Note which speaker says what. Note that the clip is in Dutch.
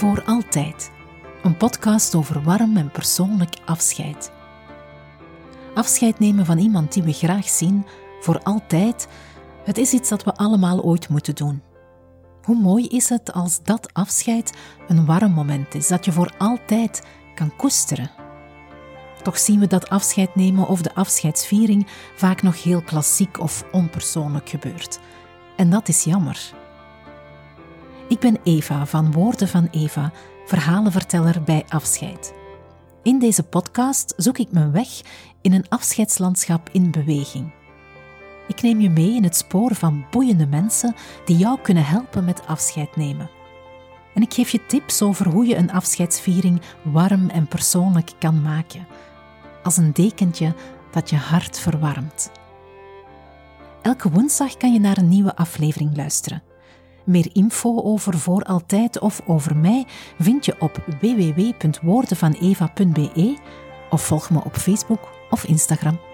Speaker 1: Voor altijd. Een podcast over warm en persoonlijk afscheid. Afscheid nemen van iemand die we graag zien, voor altijd, het is iets dat we allemaal ooit moeten doen. Hoe mooi is het als dat afscheid een warm moment is, dat je voor altijd kan koesteren. Toch zien we dat afscheid nemen of de afscheidsviering vaak nog heel klassiek of onpersoonlijk gebeurt. En dat is jammer. Ik ben Eva van Woorden van Eva, verhalenverteller bij Afscheid. In deze podcast zoek ik mijn weg in een afscheidslandschap in beweging. Ik neem je mee in het spoor van boeiende mensen die jou kunnen helpen met afscheid nemen. En ik geef je tips over hoe je een afscheidsviering warm en persoonlijk kan maken, als een dekentje dat je hart verwarmt. Elke woensdag kan je naar een nieuwe aflevering luisteren. Meer info over Voor Altijd of over mij vind je op www.woordenvaneva.be of volg me op Facebook of Instagram.